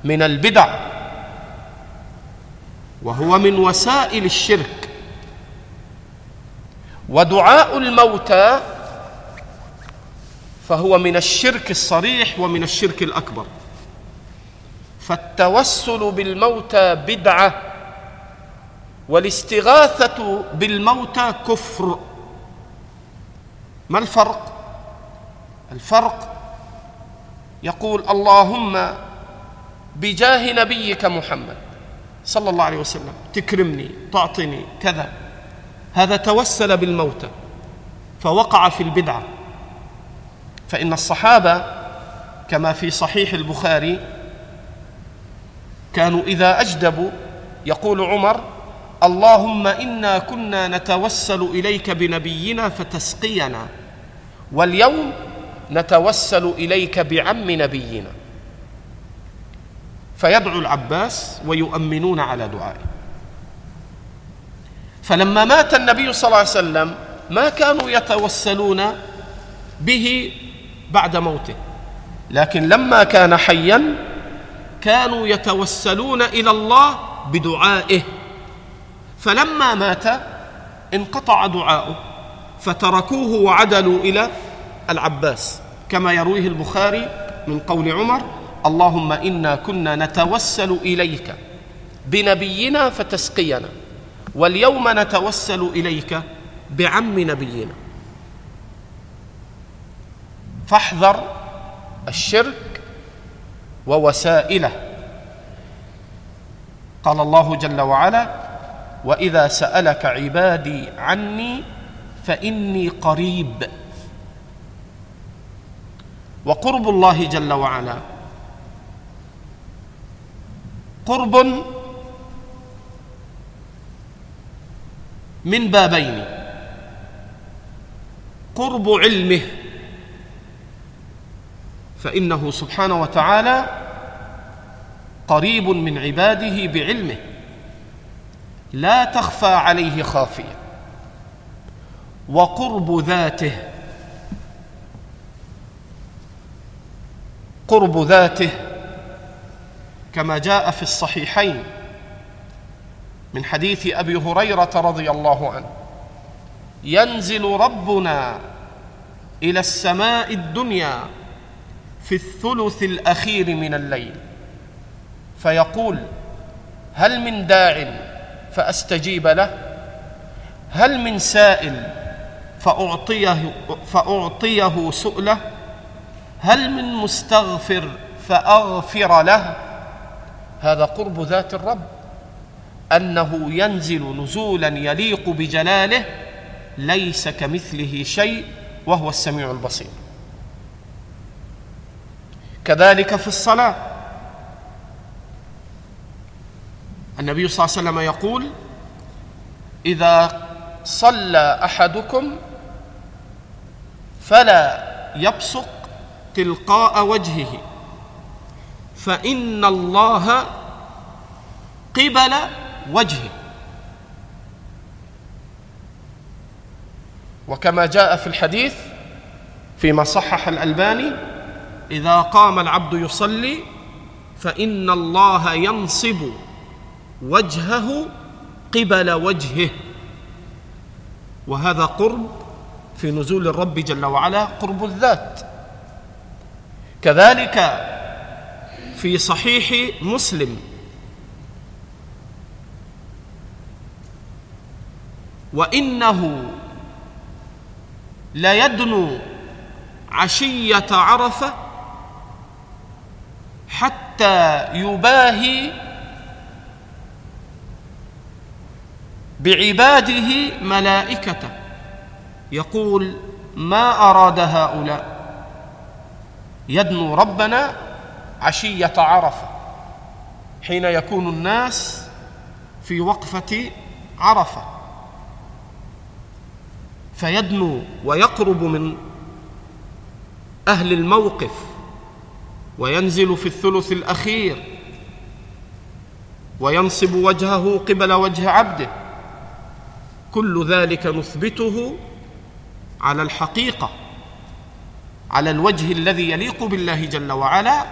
من البدع وهو من وسائل الشرك. ودعاء الموتى فهو من الشرك الصريح ومن الشرك الأكبر. فالتوسل بالموتى بدعة. والاستغاثة بالموتى كفر. ما الفرق؟ الفرق يقول اللهم بجاه نبيك محمد صلى الله عليه وسلم تكرمني تعطني كذا. هذا توسل بالموتى فوقع في البدعة. فإن الصحابة كما في صحيح البخاري كانوا إذا أجدبوا يقول عمر اللهم إنا كنا نتوسل إليك بنبينا فتسقينا واليوم نتوسل إليك بعم نبينا. فيدعو العباس ويؤمنون على دعائه. فلما مات النبي صلى الله عليه وسلم ما كانوا يتوسلون به بعد موته لكن لما كان حيا كانوا يتوسلون إلى الله بدعائه. فلما مات انقطع دعاؤه فتركوه وعدلوا إلى العباس. كما يرويه البخاري من قول عمر اللهم إنا كنا نتوسل إليك بنبينا فتسقينا واليوم نتوسل إليك بعم نبينا. فاحذر الشرك ووسائله. قال الله جل وعلا وإذا سألك عبادي عني فإني قريب. وقرب الله جل وعلا. قرب من بابين. قرب علمه. فإنه سبحانه وتعالى قريب من عباده بعلمه. لا تخفى عليه خافية. وقرب ذاته قرب ذاته كما جاء في الصحيحين من حديث أبي هريرة رضي الله عنه ينزل ربنا إلى السماء الدنيا في الثلث الأخير من الليل فيقول هل من داع فأستجيب له. هل من سائل فأعطيه فأعطيه سؤله؟ هل من مستغفر فأغفر له؟ هذا قرب ذات الرب. أنه ينزل نزولا يليق بجلاله ليس كمثله شيء وهو السميع البصير. كذلك في الصلاة. النبي صلى الله عليه وسلم يقول إذا صلى أحدكم فلا يبصق تلقاء وجهه فإن الله قبل وجهه. وكما جاء في الحديث فيما صحح الألباني إذا قام العبد يصلي فإن الله ينصب وجهه قبل وجهه. وهذا قرب في نزول الرب جل وعلا قرب الذات. كذلك في صحيح مسلم. وإنه ليدنو عشية عرفة حتى يباهي بعباده ملائكته يقول ما أراد هؤلاء؟ يدنو ربنا عشية عرفة حين يكون الناس في وقفة عرفة. فيدنو ويقرب من أهل الموقف وينزل في الثلث الأخير وينصب وجهه قبل وجه عبده. كل ذلك نثبته على الحقيقة على الوجه الذي يليق بالله جل وعلا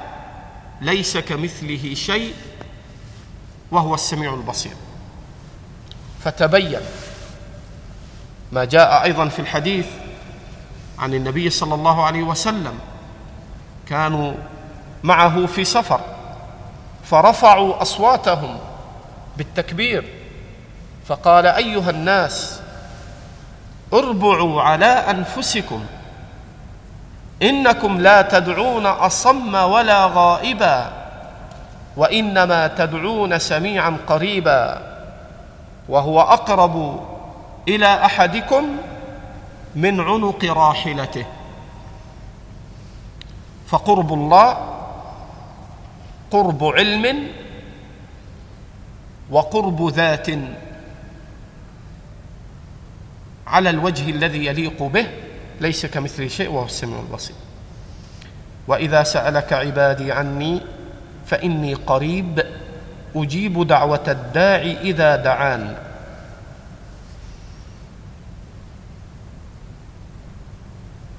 ليس كمثله شيء وهو السميع البصير. فتبين ما جاء أيضا في الحديث عن النبي صلى الله عليه وسلم كانوا معه في سفر فرفعوا أصواتهم بالتكبير فقال أيها الناس اربعوا على أنفسكم إنكم لا تدعون أصم ولا غائبا وإنما تدعون سميعا قريبا وهو أقرب إلى أحدكم من عنق راحلته. فقرب الله قرب علم وقرب ذات على الوجه الذي يليق به ليس كمثله شيء وهو السميع البصير. وإذا سألك عبادي عني فإني قريب أجيب دعوة الداعي إذا دعان.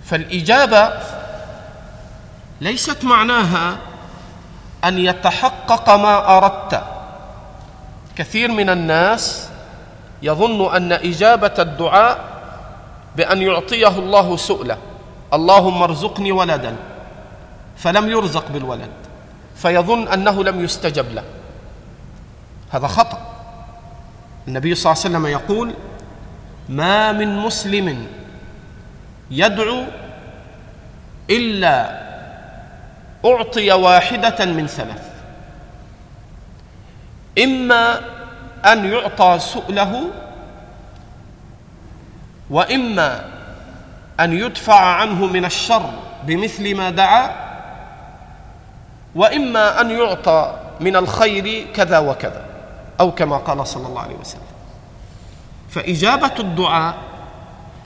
فالإجابة ليست معناها أن يتحقق ما أردت. كثير من الناس يظن أن إجابة الدعاء بأن يعطيه الله سؤله. اللهم ارزقني ولدا فلم يرزق بالولد فيظن أنه لم يستجب له. هذا خطأ. النبي صلى الله عليه وسلم يقول ما من مسلم يدعو إلا أعطي واحدة من ثلاث إما أن يعطى سؤله وإما أن يدفع عنه من الشر بمثل ما دعا وإما أن يعطى من الخير كذا وكذا أو كما قال صلى الله عليه وسلم. فإجابة الدعاء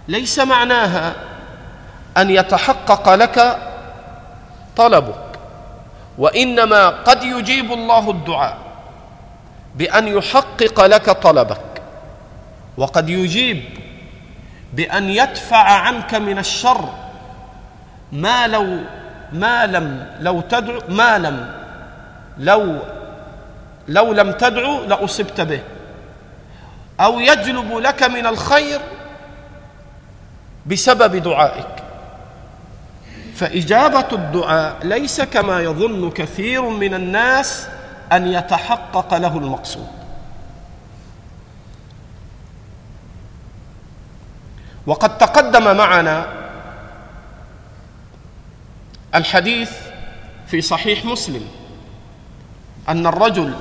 ليس معناها أن يتحقق لك طلبك وإنما قد يجيب الله الدعاء. بأن يحقق لك طلبك. وقد يجيب بأن يدفع عنك من الشر ما لو ما لم لو تدعو ما لم لو لو لم تدعو لأصبت به. أو يجلب لك من الخير بسبب دعائك. فإجابة الدعاء ليس كما يظن كثير من الناس أن يتحقق له المقصود. وقد تقدم معنا الحديث في صحيح مسلم أن الرجل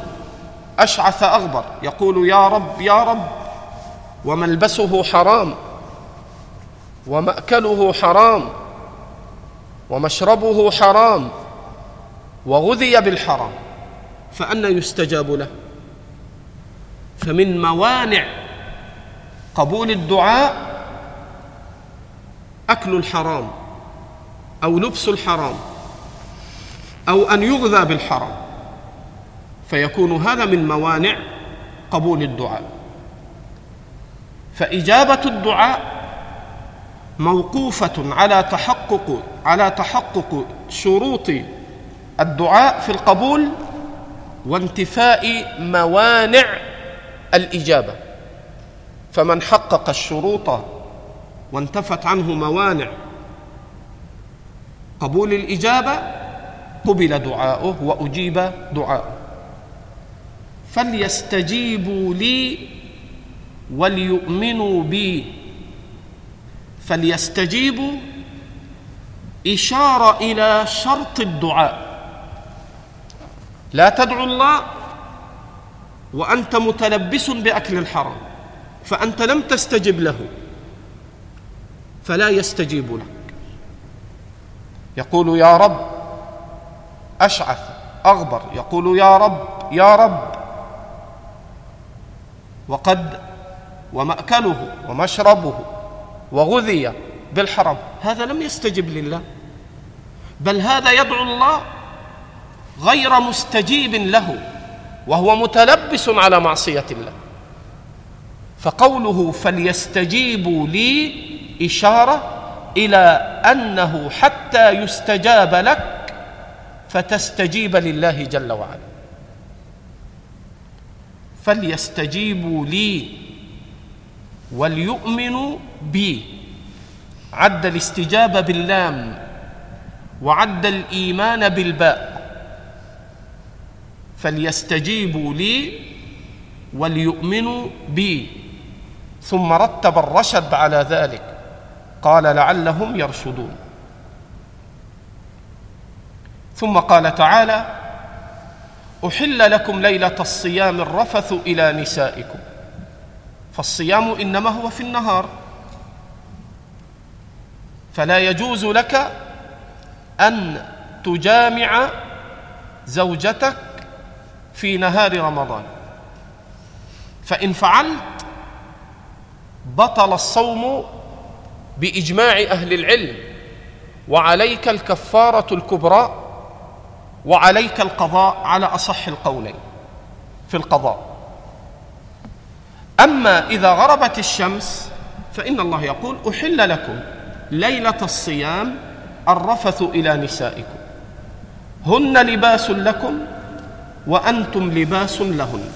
أشعث أغبر يقول يا رب يا رب وملبسه حرام ومأكله حرام ومشربه حرام وغذي بالحرام. فأنى يستجاب له. فمن موانع قبول الدعاء أكل الحرام أو لبس الحرام أو أن يغذى بالحرام. فيكون هذا من موانع قبول الدعاء. فإجابة الدعاء موقوفة على تحقق على تحقق شروط الدعاء في القبول وانتفاء موانع الإجابة. فمن حقق الشروط وانتفت عنه موانع قبول الإجابة قبل دعاؤه وأجيب دعاؤه. فليستجيبوا لي وليؤمنوا بي. فليستجيبوا إشارة إلى شرط الدعاء. لا تدعو الله وأنت متلبس بأكل الحرام فأنت لم تستجب له فلا يستجيب لك. يقول يا رب أشعث أغبر. يقول يا رب يا رب. وقد ومأكله ومشربه وغذي بالحرام. هذا لم يستجب لله بل هذا يدعو الله غير مستجيب له وهو متلبس على معصية الله. فقوله فليستجيبوا لي إشارة إلى أنه حتى يستجاب لك فتستجيب لله جل وعلا. فليستجيبوا لي وليؤمنوا بي. عد الاستجابة باللام وعد الإيمان بالباء. فليستجيبوا لي وليؤمنوا بي. ثم رتب الرشد على ذلك. قال لعلهم يرشدون. ثم قال تعالى أحل لكم ليلة الصيام الرفث إلى نسائكم. فالصيام إنما هو في النهار. فلا يجوز لك أن تجامع زوجتك في نهار رمضان. فإن فعلت بطل الصوم بإجماع أهل العلم وعليك الكفارة الكبرى وعليك القضاء على أصح القولين في القضاء. أما إذا غربت الشمس فإن الله يقول أحل لكم ليلة الصيام الرفث إلى نسائكم. هن لباس لكم وأنتم لباس لهن.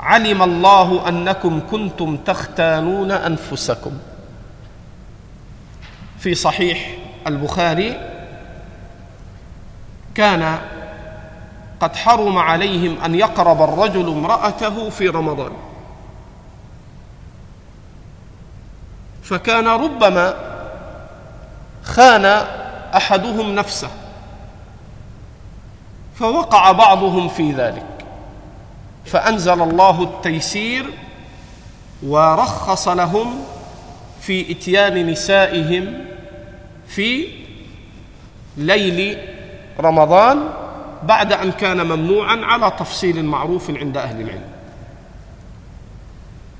علم الله أنكم كنتم تختانون أنفسكم. في صحيح البخاري كان قد حرم عليهم أن يقرب الرجل امرأته في رمضان. فكان ربما خان أحدهم نفسه. فوقع بعضهم في ذلك. فأنزل الله التيسير ورخص لهم في إتيان نسائهم في ليل رمضان بعد أن كان ممنوعا على تفصيل معروف عند أهل العلم.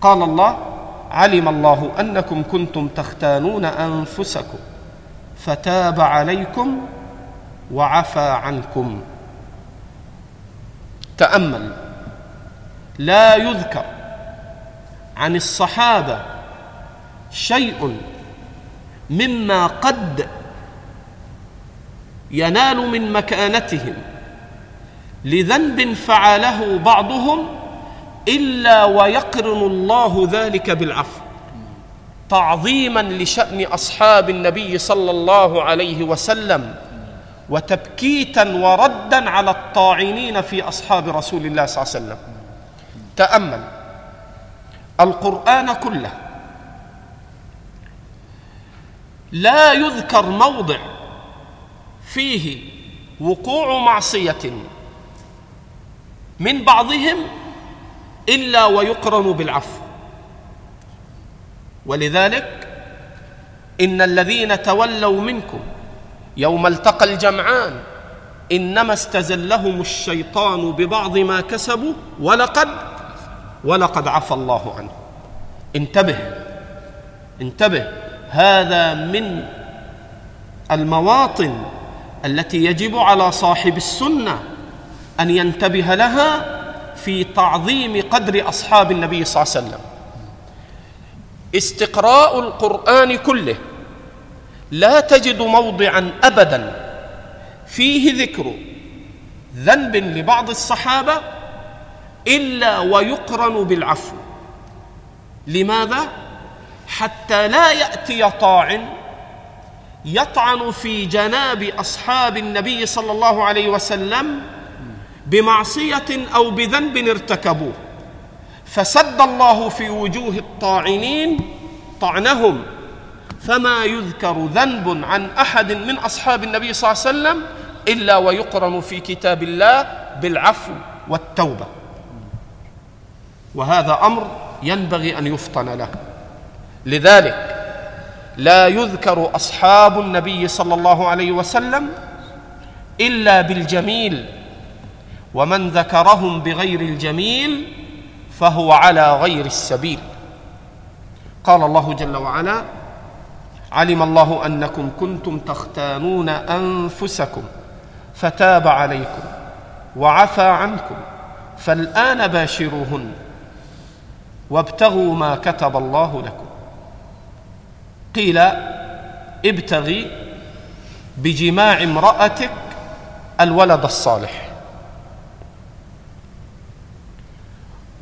قال الله علم الله أنكم كنتم تختانون أنفسكم فتاب عليكم وعفى عنكم. تامل لا يذكر عن الصحابة شيء مما قد ينال من مكانتهم لذنب فعله بعضهم إلا ويقرن الله ذلك بالعفو. تعظيما لشأن أصحاب النبي صلى الله عليه وسلم. وتبكيتا وردا على الطاعنين في أصحاب رسول الله صلى الله عليه وسلم. تأمل. القرآن كله لا يذكر موضع فيه وقوع معصية من بعضهم إلا ويقرن بالعفو. ولذلك إن الذين تولوا منكم يوم التقى الجمعان إنما استزلهم الشيطان ببعض ما كسبوا ولقد ولقد عفى الله عنه. انتبه انتبه هذا من المواطن التي يجب على صاحب السنة أن ينتبه لها في تعظيم قدر أصحاب النبي صلى الله عليه وسلم. استقراء القرآن كله لا تجد موضعا ابدا. فيه ذكر ذنب لبعض الصحابة إلا ويقرن بالعفو. لماذا؟ حتى لا يأتي طاعن يطعن في جناب أصحاب النبي صلى الله عليه وسلم بمعصية أو بذنب ارتكبوه. فسد الله في وجوه الطاعنين طعنهم. فما يذكر ذنب عن أحد من أصحاب النبي صلى الله عليه وسلم إلا ويقرن في كتاب الله بالعفو والتوبة. وهذا أمر ينبغي أن يفطن له. لذلك لا يذكر أصحاب النبي صلى الله عليه وسلم إلا بالجميل ومن ذكرهم بغير الجميل فهو على غير السبيل. قال الله جل وعلا علم الله أنكم كنتم تختانون أنفسكم فتاب عليكم وعفى عنكم فالآن باشروهن وابتغوا ما كتب الله لكم قيل ابتغي بجماع امرأتك الولد الصالح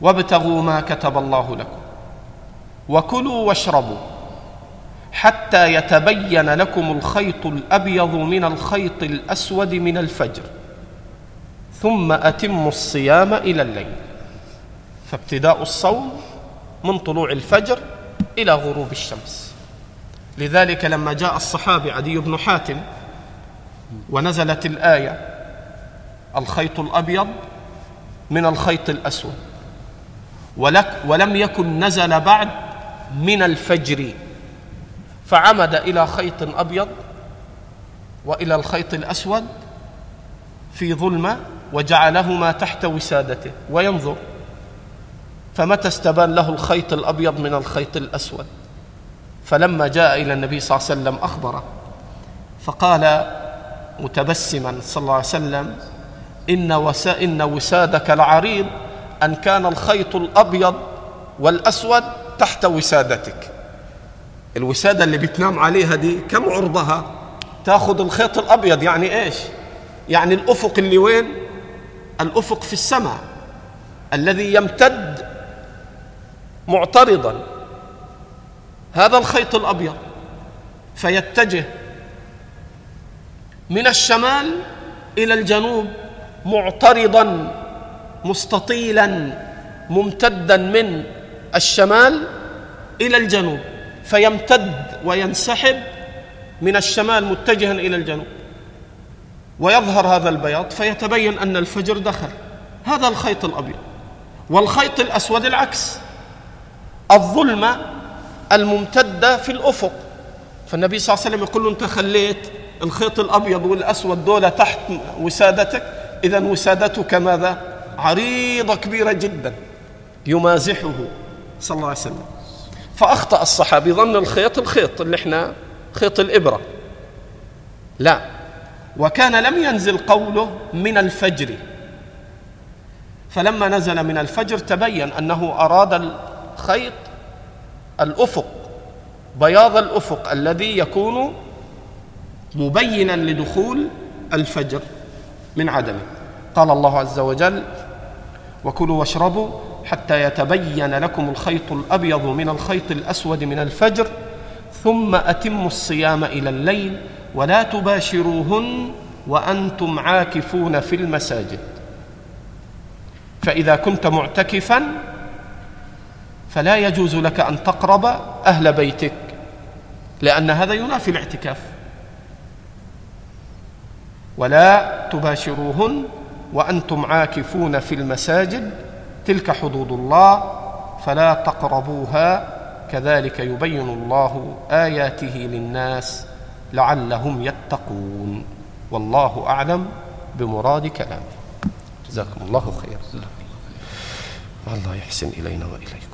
وابتغوا ما كتب الله لكم وكلوا واشربوا حتى يتبين لكم الخيط الأبيض من الخيط الأسود من الفجر. ثم اتموا الصيام إلى الليل. فابتداء الصوم من طلوع الفجر إلى غروب الشمس. لذلك لما جاء الصحابي عدي بن حاتم ونزلت الآية الخيط الأبيض من الخيط الأسود. ولك ولم يكن نزل بعد من الفجر. فعمد إلى خيط أبيض وإلى الخيط الأسود في ظلمة وجعلهما تحت وسادته وينظر فمتى استبان له الخيط الأبيض من الخيط الأسود؟ فلما جاء إلى النبي صلى الله عليه وسلم أخبره فقال متبسما صلى الله عليه وسلم وسا إن وسادك العريض أن كان الخيط الأبيض والأسود تحت وسادتك. الوسادة اللي بتنام عليها دي كم عرضها؟ تاخذ الخيط الأبيض يعني إيش؟ يعني الأفق اللي وين؟ الأفق في السماء الذي يمتد معترضا. هذا الخيط الأبيض فيتجه من الشمال إلى الجنوب معترضا مستطيلا ممتدا من الشمال إلى الجنوب. فيمتد وينسحب من الشمال متجها إلى الجنوب ويظهر هذا البياض فيتبين أن الفجر دخل. هذا الخيط الأبيض. والخيط الأسود العكس. الظلمة الممتدة في الأفق. فالنبي صلى الله عليه وسلم يقول له أنت خليت الخيط الأبيض والأسود دول تحت وسادتك. اذا وسادتك ماذا؟ عريضة كبيرة جدا. يمازحه. صلى الله عليه وسلم. فأخطأ الصحابي ظن الخيط الخيط اللي إحنا خيط الإبرة. لا. وكان لم ينزل قوله من الفجر. فلما نزل من الفجر تبين أنه أراد الخيط الأفق بياض الأفق الذي يكون مبينا لدخول الفجر من عدمه. قال الله عز وجل وكلوا واشربوا حتى يتبين لكم الخيط الأبيض من الخيط الأسود من الفجر ثم أتموا الصيام إلى الليل ولا تباشروهن وأنتم عاكفون في المساجد. فإذا كنت معتكفا فلا يجوز لك أن تقرب أهل بيتك لأن هذا ينافي الاعتكاف. ولا تباشروهن وأنتم عاكفون في المساجد تلك حدود الله فلا تقربوها كذلك يبين الله آياته للناس لعلهم يتقون. والله أعلم بمراد كلامه. جزاكم الله خيرا الله يحسن إلينا واليكم